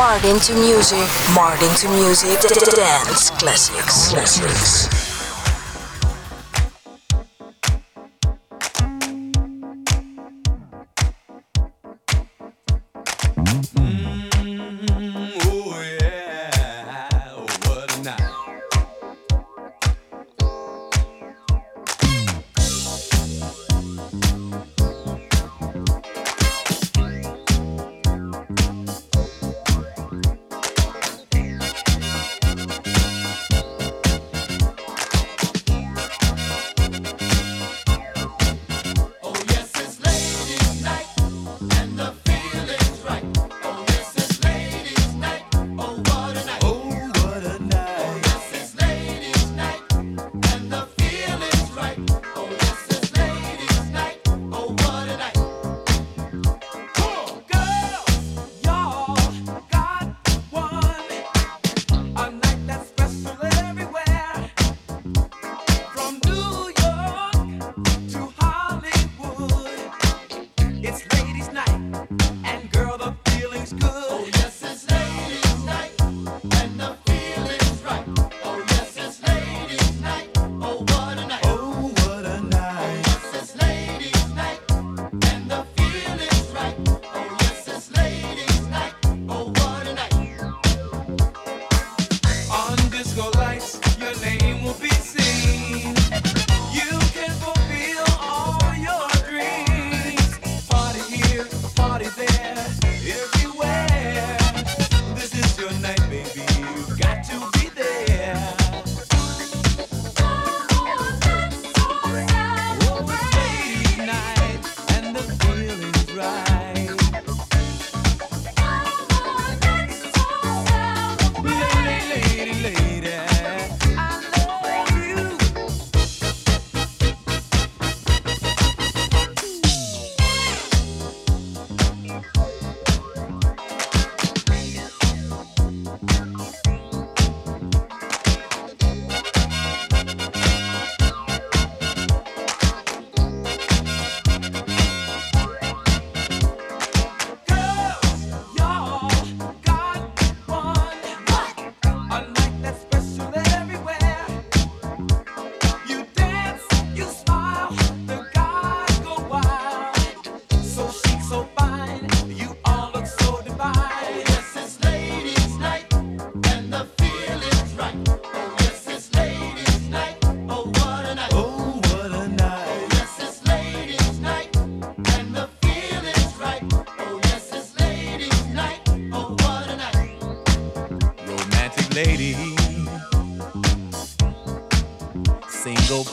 Martin to Music, Martin to Music, Dance Classics. Classics.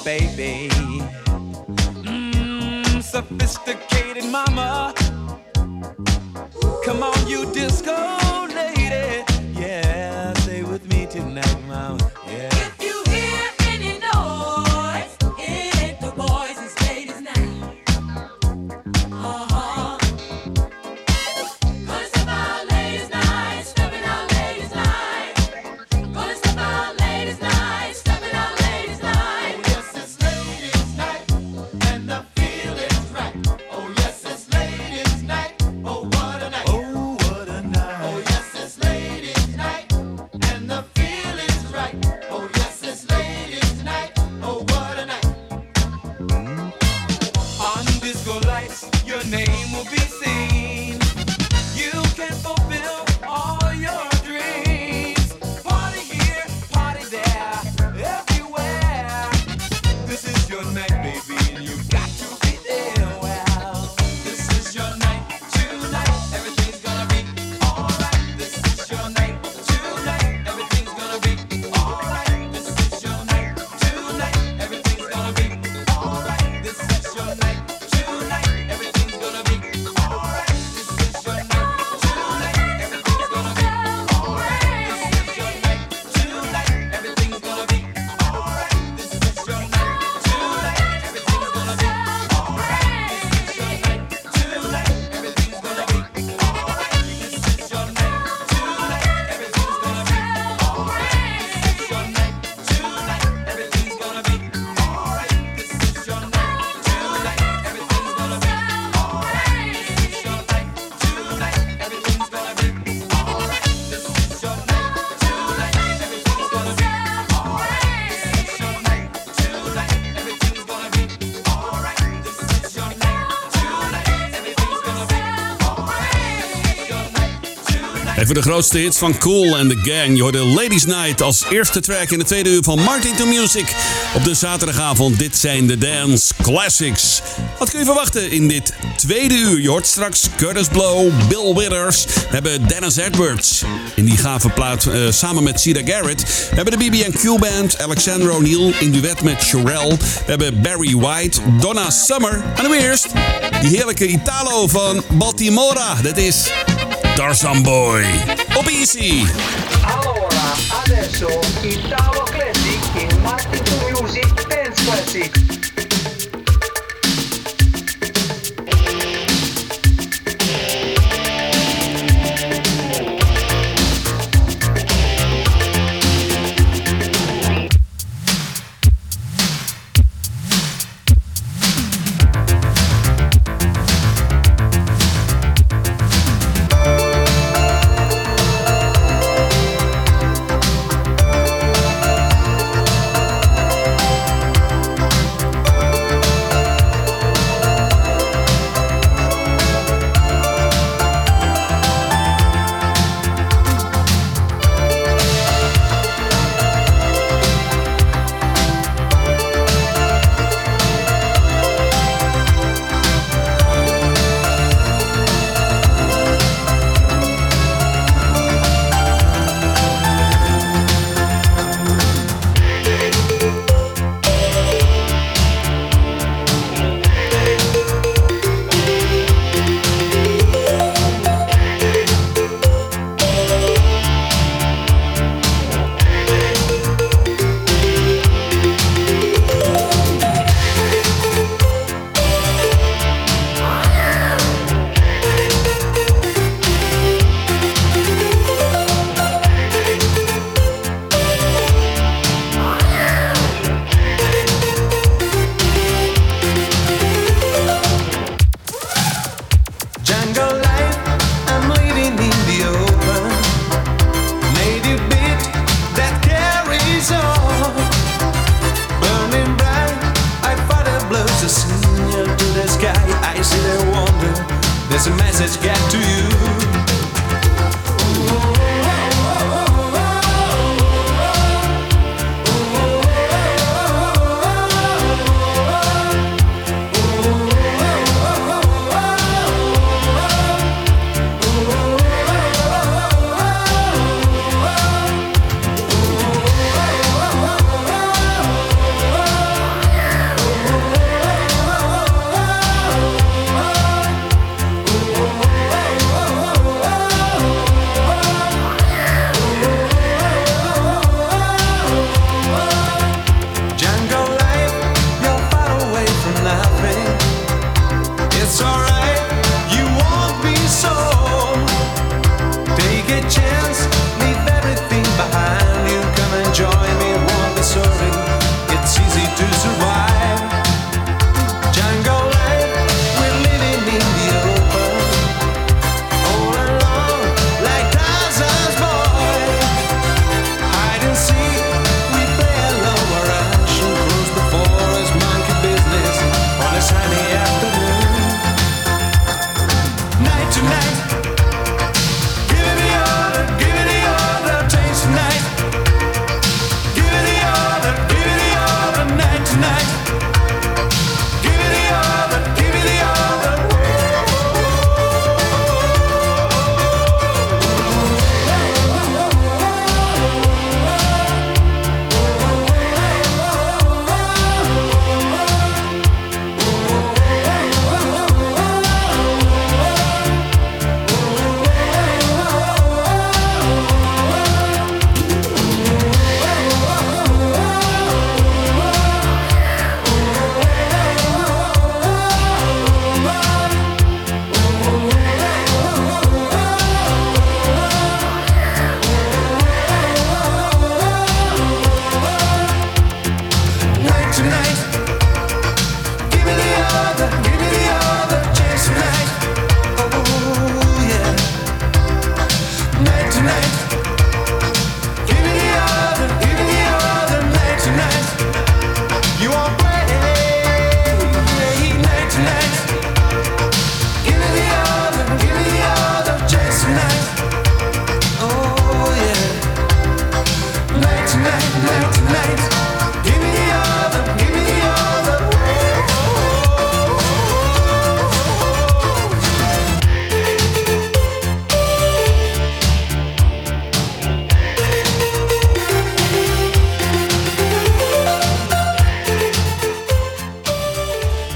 baby. hmm, sophisticated mama. De grootste hits van Cool and the Gang. Je hoorde Ladies Night als eerste track in de tweede uur van Martin to Music. Op de zaterdagavond, dit zijn de Dance Classics. Wat kun je verwachten in dit tweede uur? Je hoort straks Curtis Blow, Bill Withers. We hebben Dennis Edwards in die gave plaat uh, samen met Cedar Garrett. We hebben de BB&Q Band, Alexander O'Neill in duet met Sherelle. We hebben Barry White, Donna Summer. En nu eerst die heerlijke Italo van Baltimora. Dat is Tarzan Boy. Op Easy. Allora, adesso Italo Classic in Martin Music Dance Classic.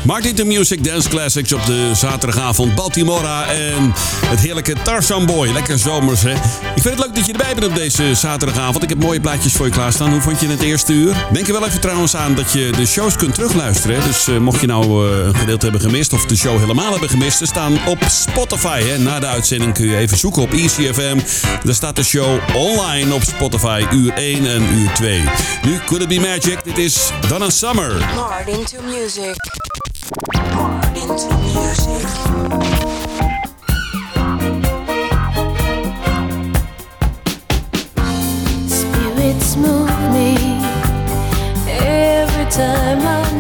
Martin to Music Dance Classics op de zaterdagavond. Baltimora en het heerlijke Tarzan Boy. Lekker zomers, hè? Ik vind het leuk dat je erbij bent op deze zaterdagavond. Ik heb mooie plaatjes voor je klaarstaan. Hoe vond je het eerste uur? Denk er wel even trouwens aan dat je de shows kunt terugluisteren. Dus uh, mocht je nou uh, een gedeelte hebben gemist of de show helemaal hebben gemist... ze staan op Spotify. Hè? Na de uitzending kun je even zoeken op ECFM. Daar staat de show online op Spotify. Uur 1 en uur 2. Nu Could It Be Magic. Dit is Donna Summer. Martin to Music. Spirits me every time I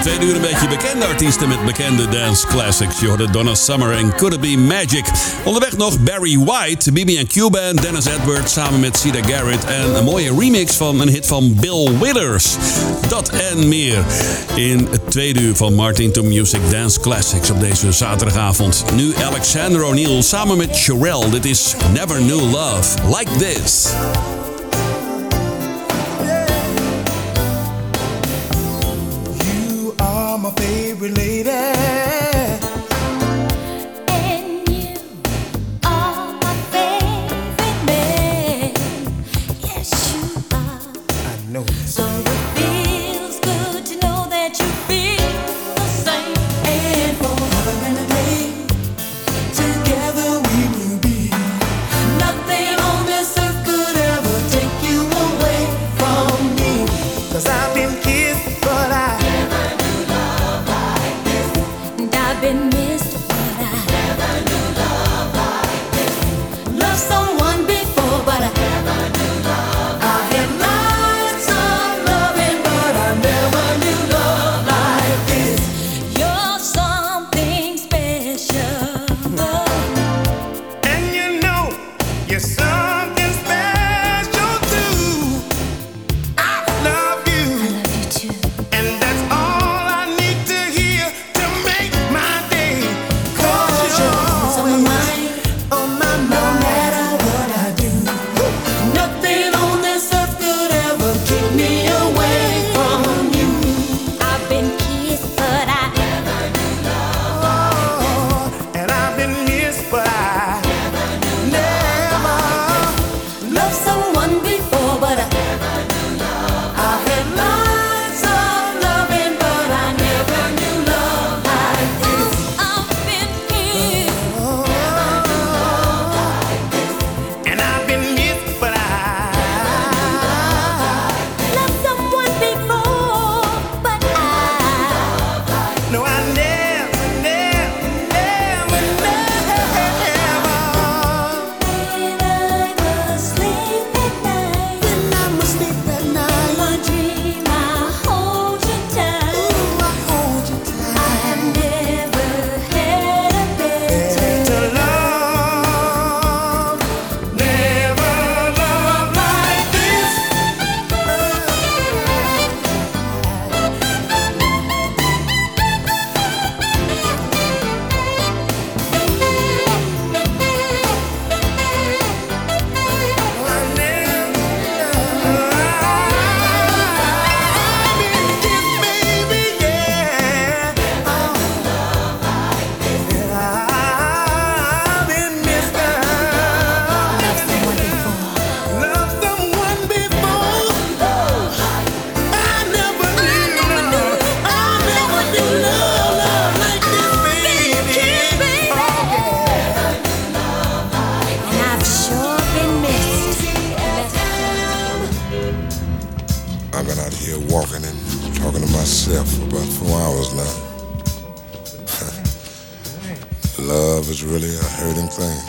tweede uur een beetje bekende artiesten met bekende dance classics. Je Donna Summer en Could It Be Magic. Onderweg nog Barry White, BB Cuba en Dennis Edwards samen met Cedar Garrett. En een mooie remix van een hit van Bill Withers. Dat en meer in het tweede uur van Martin to Music Dance Classics op deze zaterdagavond. Nu Alexander O'Neill samen met Sherelle. Dit is Never Knew Love Like This. Love is really a hurting thing.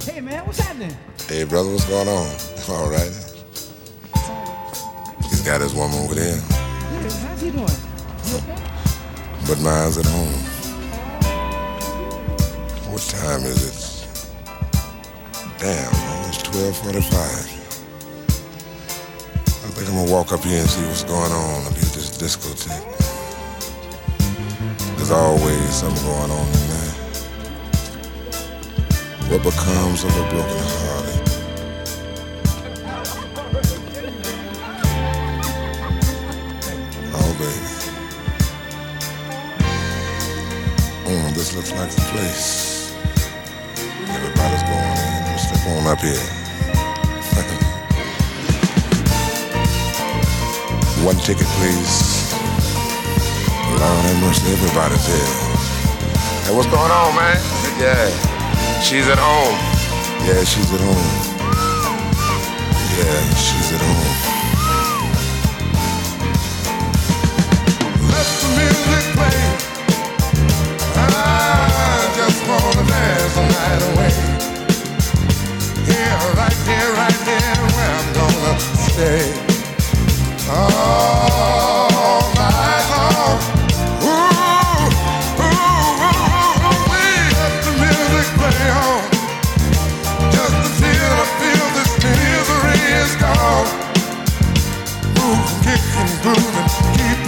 Hey man, what's happening? Hey, brother, what's going on? All right. He's got his woman with him, Hey, how's he doing? You okay? but mine's at home. What time is it? Damn, man, it's 1245. I think I'm gonna walk up here and see what's going on up here at this discotheque. There's always something going on in there. What becomes of a broken hearted? Oh, baby. Mm, this looks like the place. Everybody's going in. Let's step on up here. One ticket, please. Lord have mercy, everybody's here. Hey, what's going on, man? Yeah, she's at home. Yeah, she's at home. Yeah, she's at home. Let the music play. I just wanna dance the night away. Here, right here, right here, where I'm gonna stay. All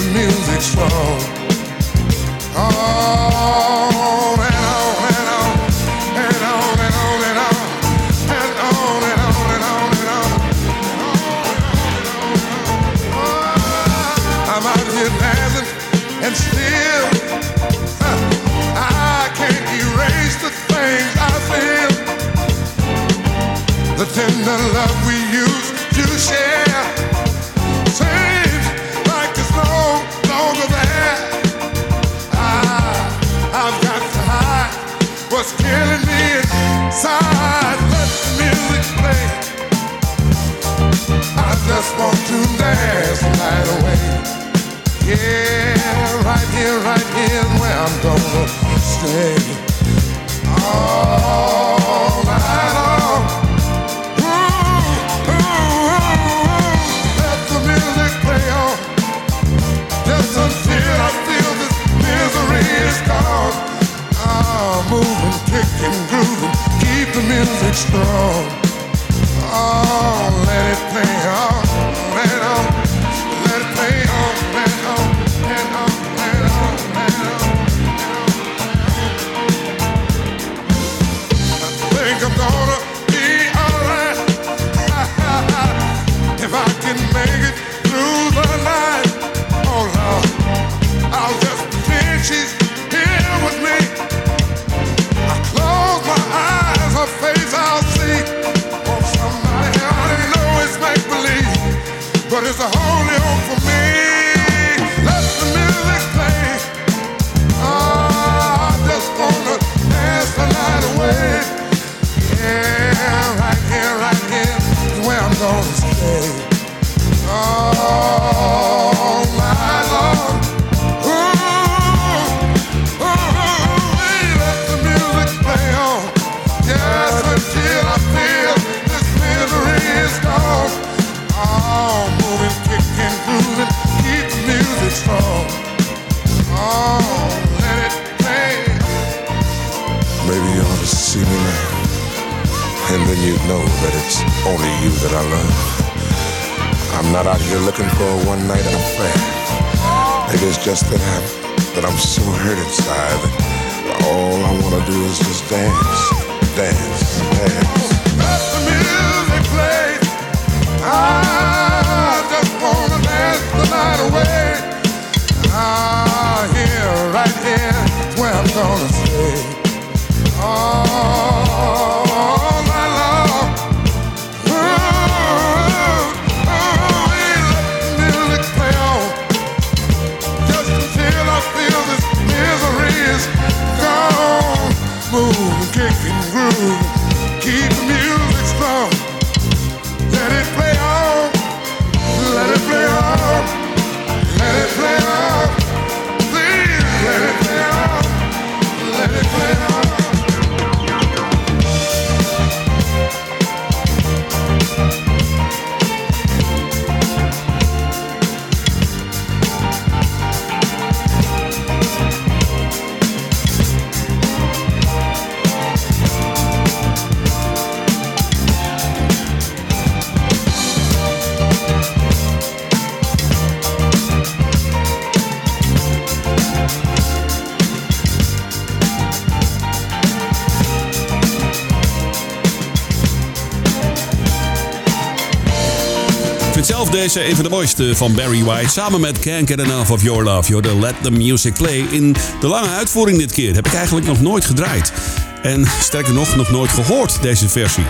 music's strong. deze een van de mooiste van Barry White. Samen met Can't Get Enough of Your Love. You're the Let the Music Play. In de lange uitvoering dit keer. Heb ik eigenlijk nog nooit gedraaid. En sterker nog, nog nooit gehoord deze versie.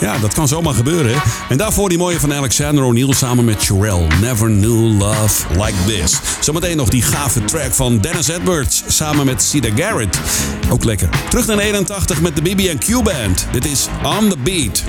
Ja, dat kan zomaar gebeuren. En daarvoor die mooie van Alexander O'Neill samen met Sherelle. Never knew love like this. Zometeen nog die gave track van Dennis Edwards samen met Cedar Garrett. Ook lekker. Terug naar 81 met de BB&Q Band. Dit is On The Beat.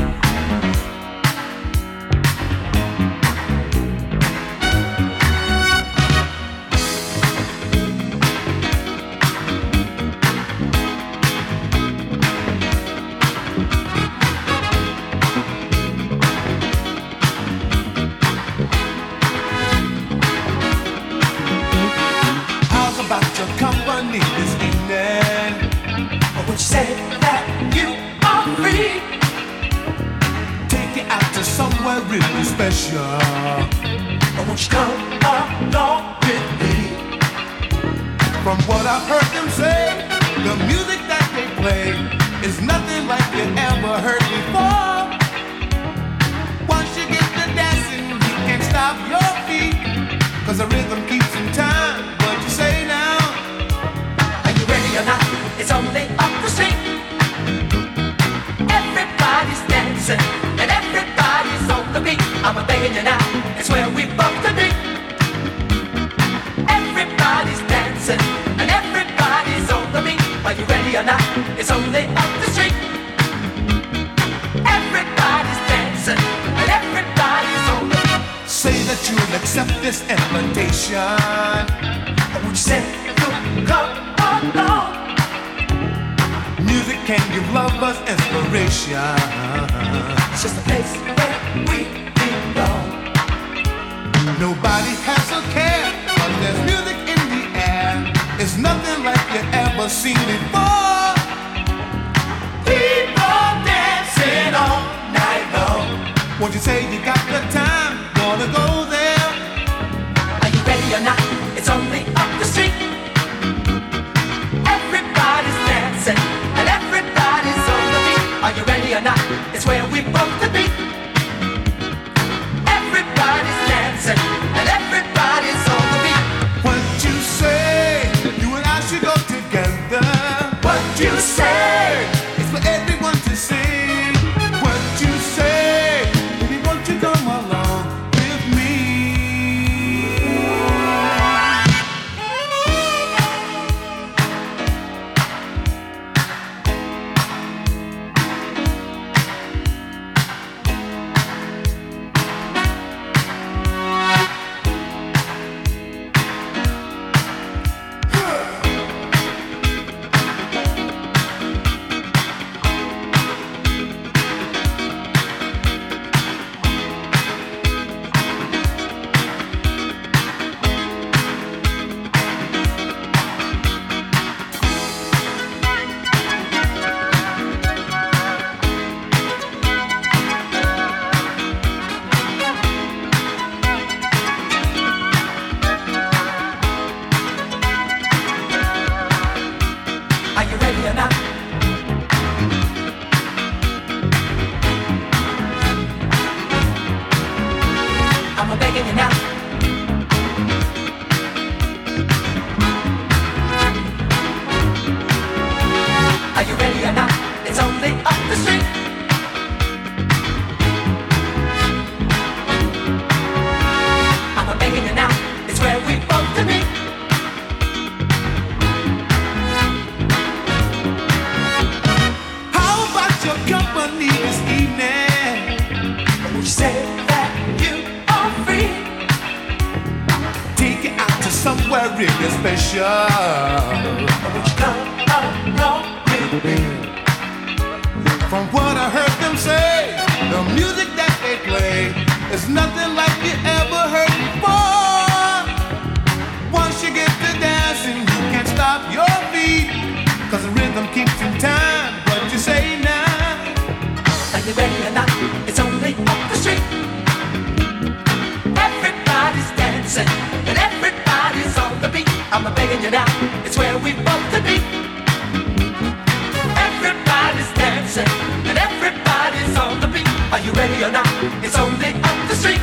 Are you ready or not? It's only up the street.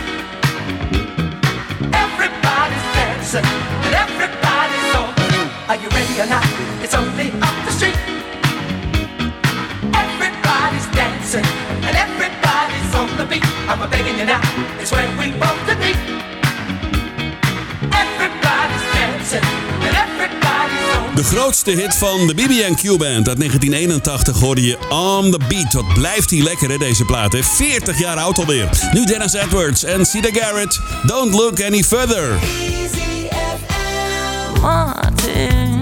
Everybody's dancing and everybody's on the move. Are you ready or not? It's only up the street. Everybody's dancing and everybody's on the beat. I'm begging you now. It's where we both to be. De grootste hit van de BB&Q Band uit 1981 hoorde je On The Beat. Wat blijft die lekker hè, deze plaat. Hè? 40 jaar oud alweer. Nu Dennis Edwards en Cedar Garrett. Don't look any further. Easy FM. Martin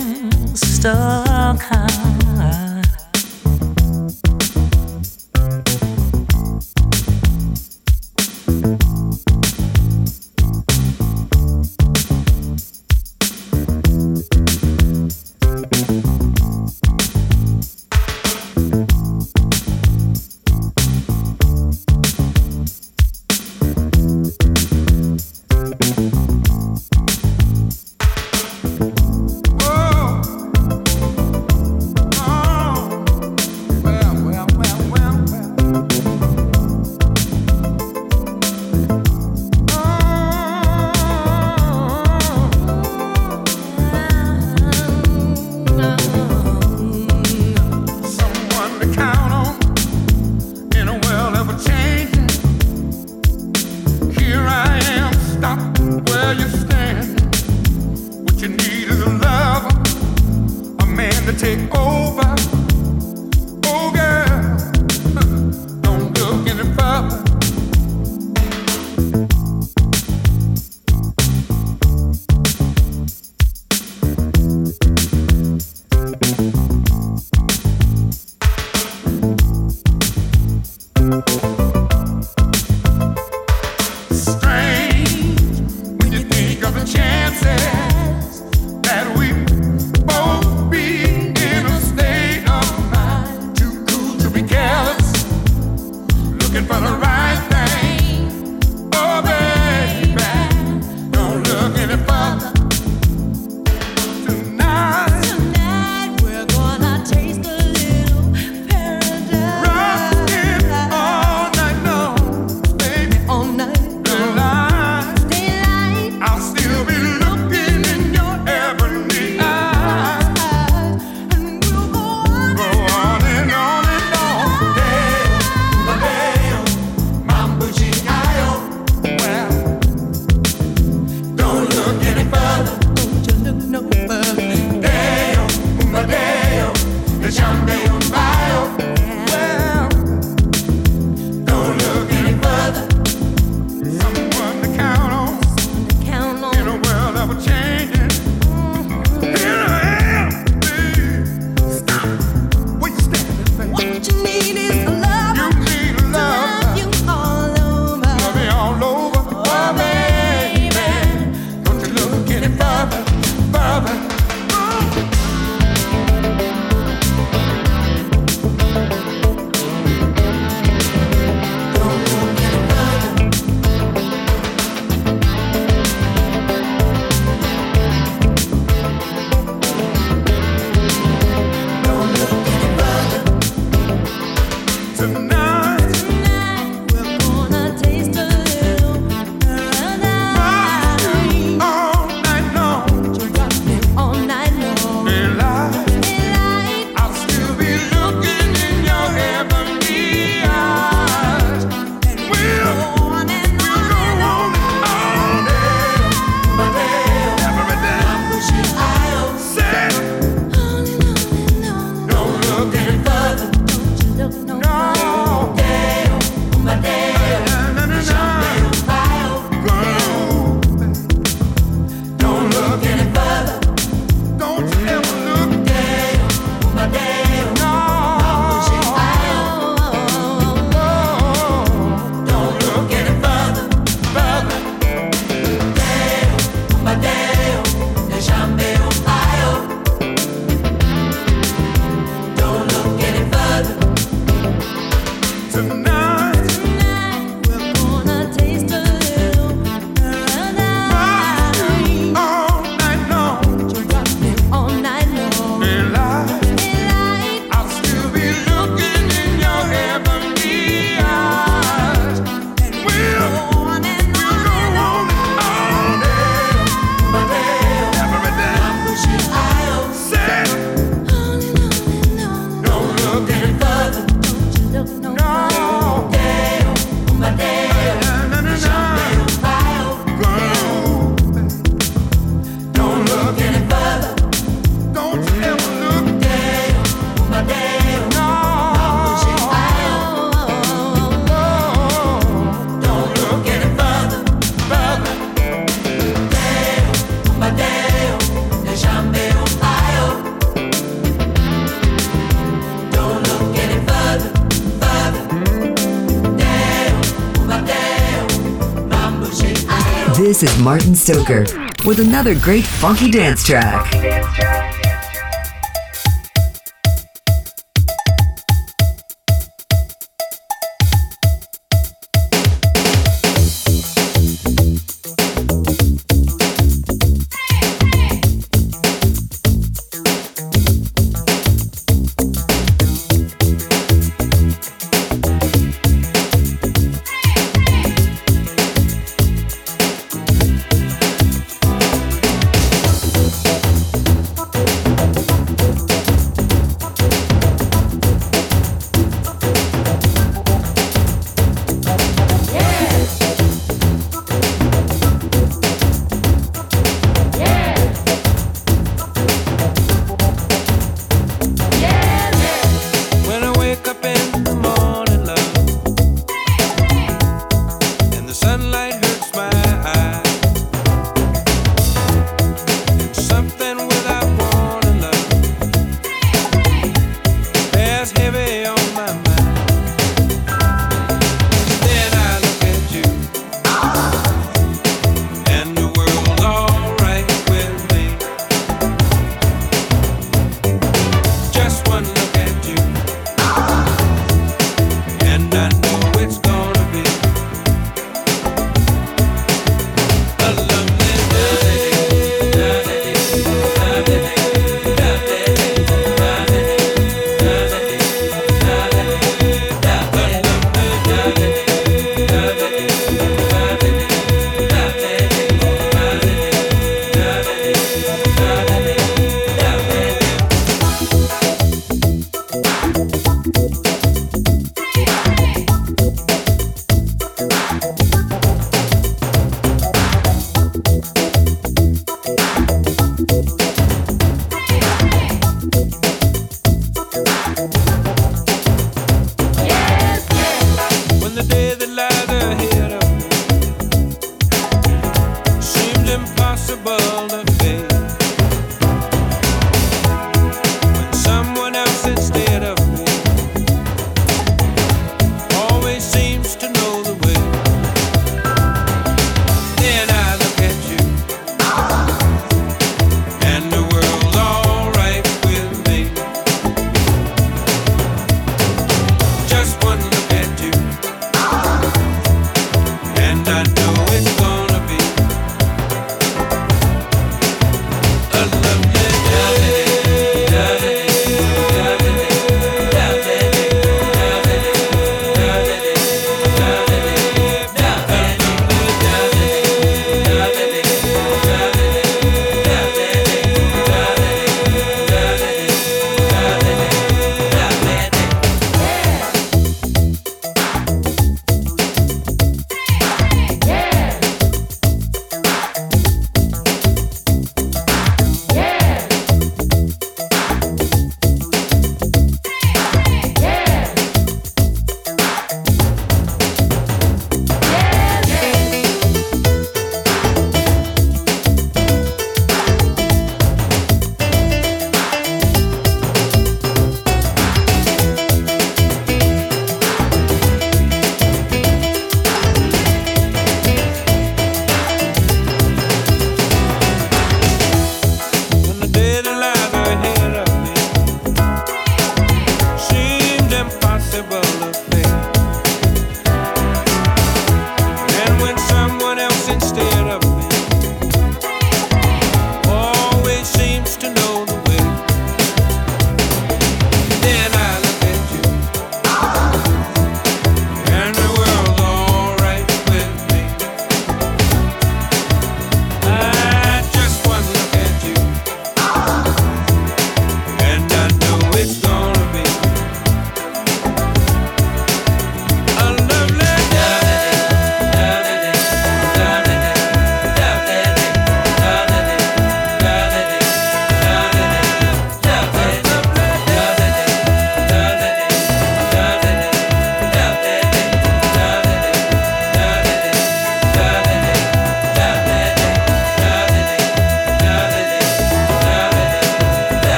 This is Martin Stoker with another great funky dance track.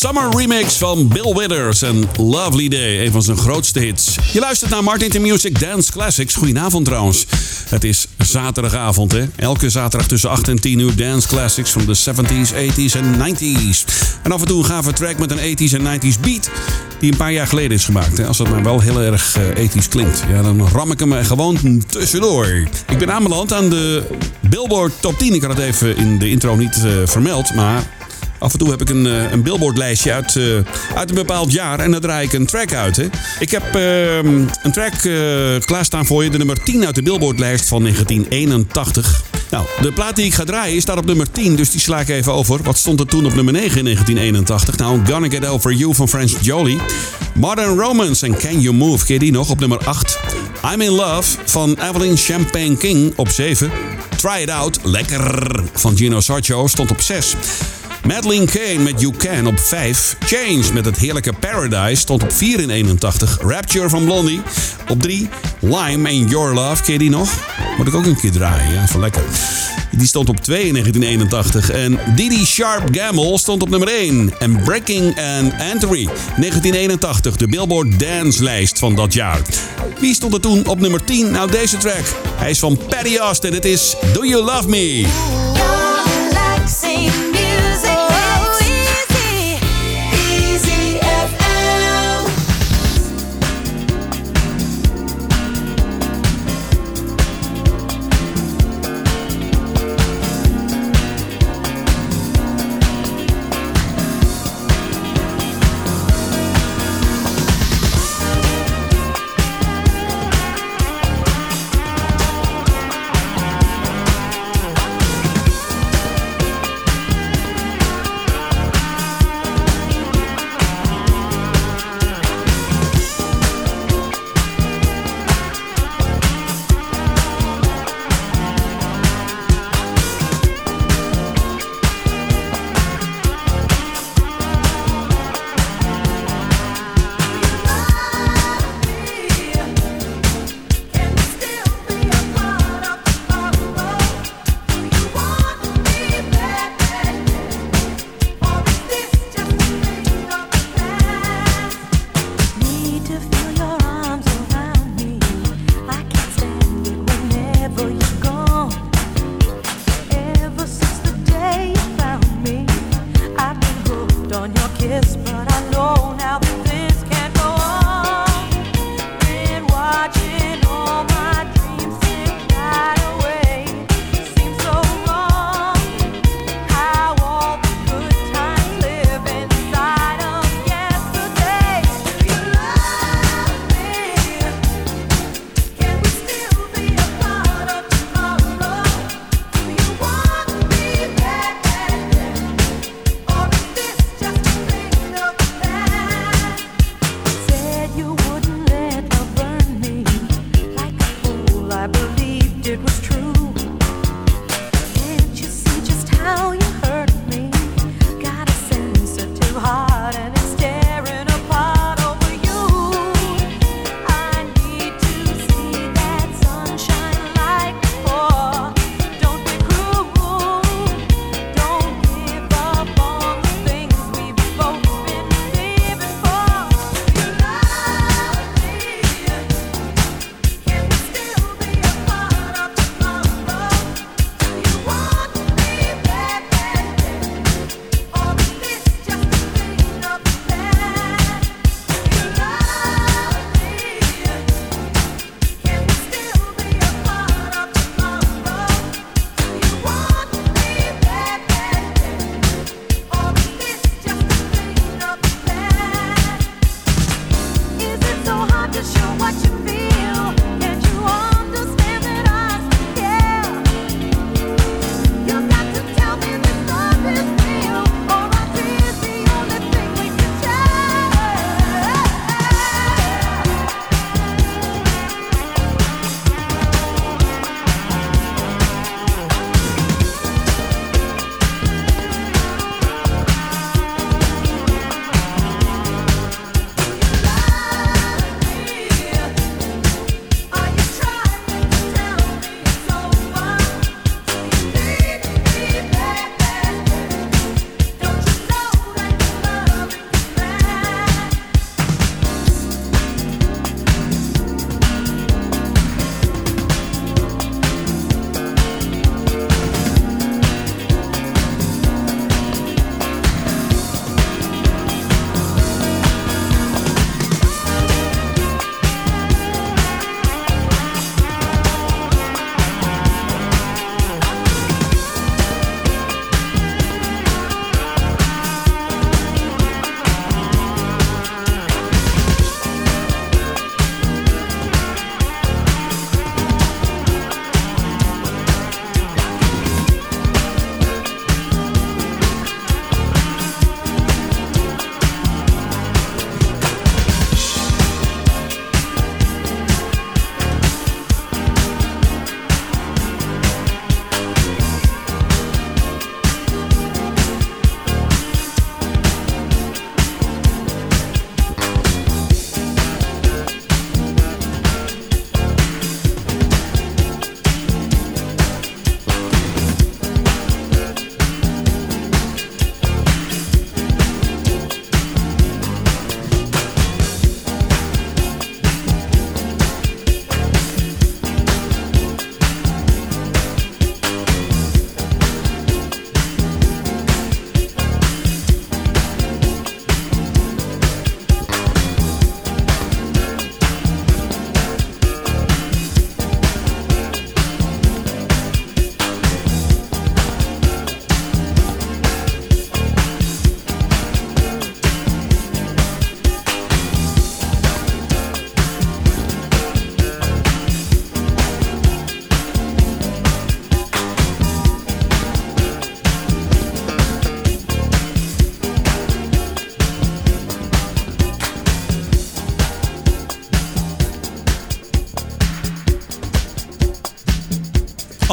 Summer Remix van Bill Withers en Lovely Day, een van zijn grootste hits. Je luistert naar Martin to Music Dance Classics. Goedenavond trouwens. Het is zaterdagavond, hè? Elke zaterdag tussen 8 en 10 uur Dance Classics van de 70s, 80s en 90s. En af en toe een gave track met een 80s en 90s beat die een paar jaar geleden is gemaakt. Hè? Als dat maar wel heel erg ethisch klinkt. Ja, dan ram ik hem gewoon tussendoor. Ik ben aanbeland aan de Billboard Top 10. Ik had het even in de intro niet uh, vermeld, maar Af en toe heb ik een, een billboardlijstje uit, uh, uit een bepaald jaar en dan draai ik een track uit. Hè. Ik heb uh, een track klaarstaan voor je, de nummer 10 uit de billboardlijst van 1981. Nou, de plaat die ik ga draaien staat op nummer 10, dus die sla ik even over. Wat stond er toen op nummer 9 in 1981? Nou, Gonna Get Over You van French Jolie. Modern Romance en Can You Move, ken je die nog? Op nummer 8. I'm In Love van Evelyn Champagne King op 7. Try It Out, lekker, van Gino Sarcho stond op 6. Madeline Kane met You Can op 5. Change met het heerlijke Paradise stond op 4 in 81. Rapture van Blondie op 3. Lime and Your Love, ken je die nog? Moet ik ook een keer draaien, ja, van lekker. Die stond op 2 in 1981. En Didi Sharp Gamble stond op nummer 1. En Breaking and Entry 1981, de Billboard Dance lijst van dat jaar. Wie stond er toen op nummer 10? Nou, deze track. Hij is van Patty Austin. Het is Do You Love Me?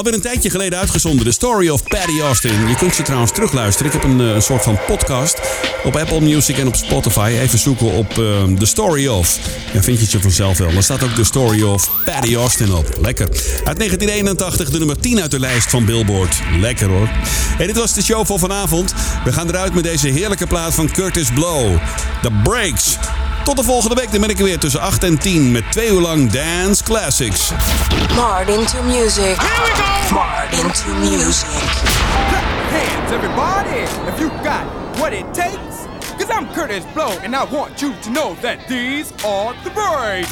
Alweer een tijdje geleden uitgezonden, The Story of Patty Austin. Je kunt ze trouwens terugluisteren. Ik heb een, eh, een soort van podcast op Apple Music en op Spotify. Even zoeken op eh, The Story of. Dan vind je ze vanzelf wel. Er staat ook The Story of Patty Austin op. Lekker. Uit 1981 de nummer 10 uit de lijst van Billboard. Lekker hoor. Hey, dit was de show voor vanavond. We gaan eruit met deze heerlijke plaat van Curtis Blow. The Breaks. Tot de volgende week. Dan ben ik er weer tussen 8 en 10 met twee uur lang Dance Classics. Martin to music. Here we go. Martin to music. Hands, everybody, if you got what it takes. Cause I'm Curtis Blow, and I want you to know that these are the breaks.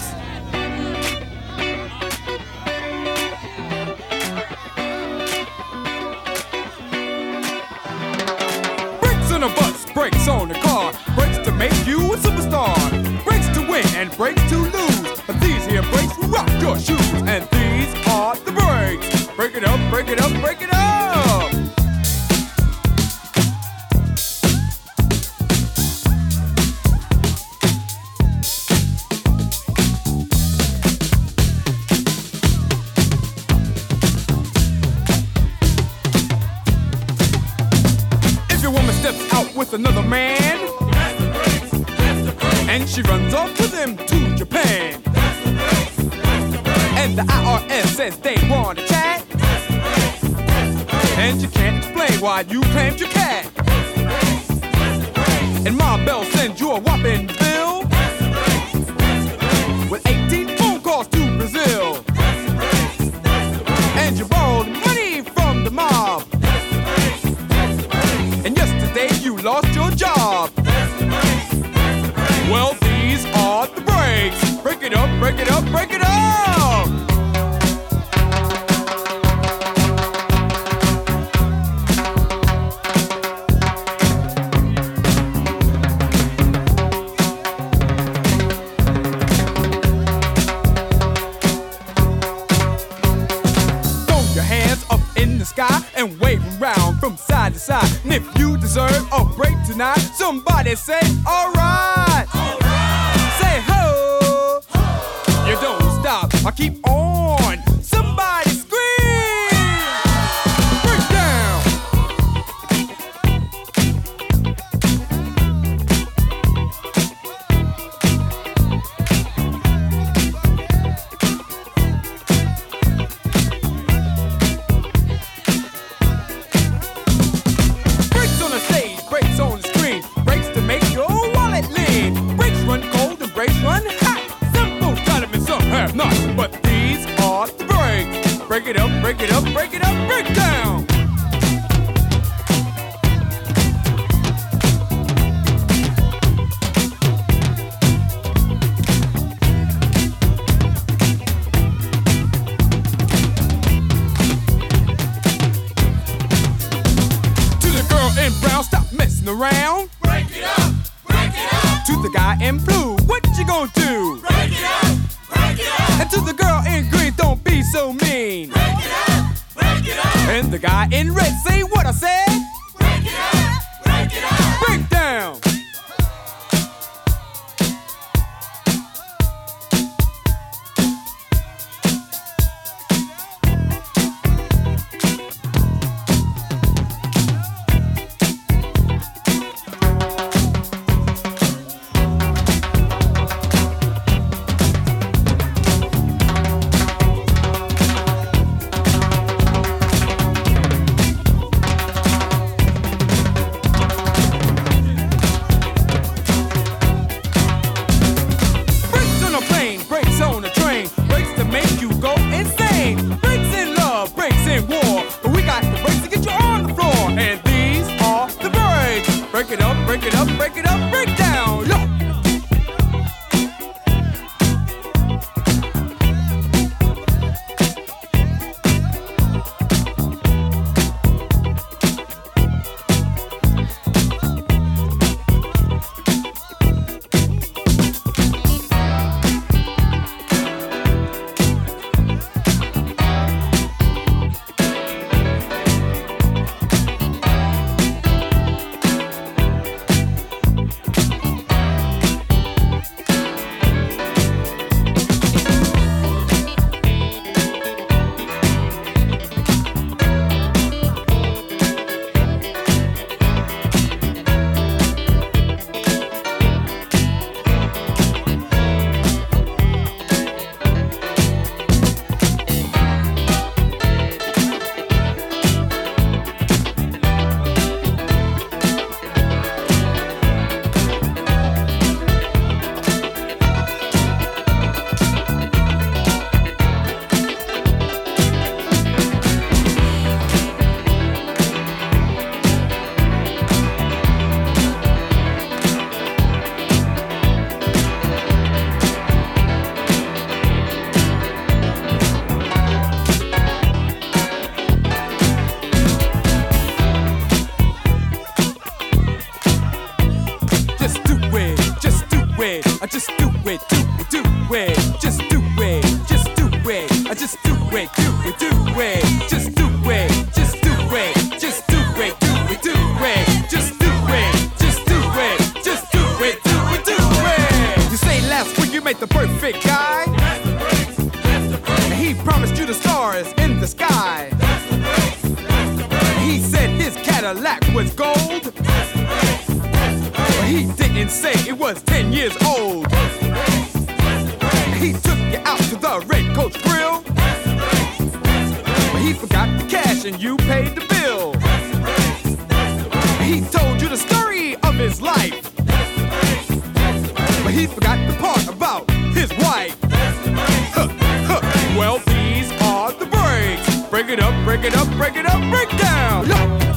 And to lose. But these here breaks rock your shoes, she runs off with him to Japan, and the IRS says they want to chat, and you can't explain why you claimed your cat, and Ma Bell sends you a whopping bill Break it up, break it up. Throw your hands up in the sky and wave 'em round from side to side. And if you deserve a break tonight, somebody say, these are the breaks. Break it up, break it up, break it up, break down. To the girl in brown, stop messing around. Break it up, break it up. To the guy in blue, what you gonna do? Break it up, break it up. And to the girl in green, don't be so mean? And the guy in red say he forgot the cash and you paid the bill. He told you the story of his life. But he forgot the part about his wife. Huh, huh. Well, these are the breaks. Break it up, break it up, break it up, break down. Yo.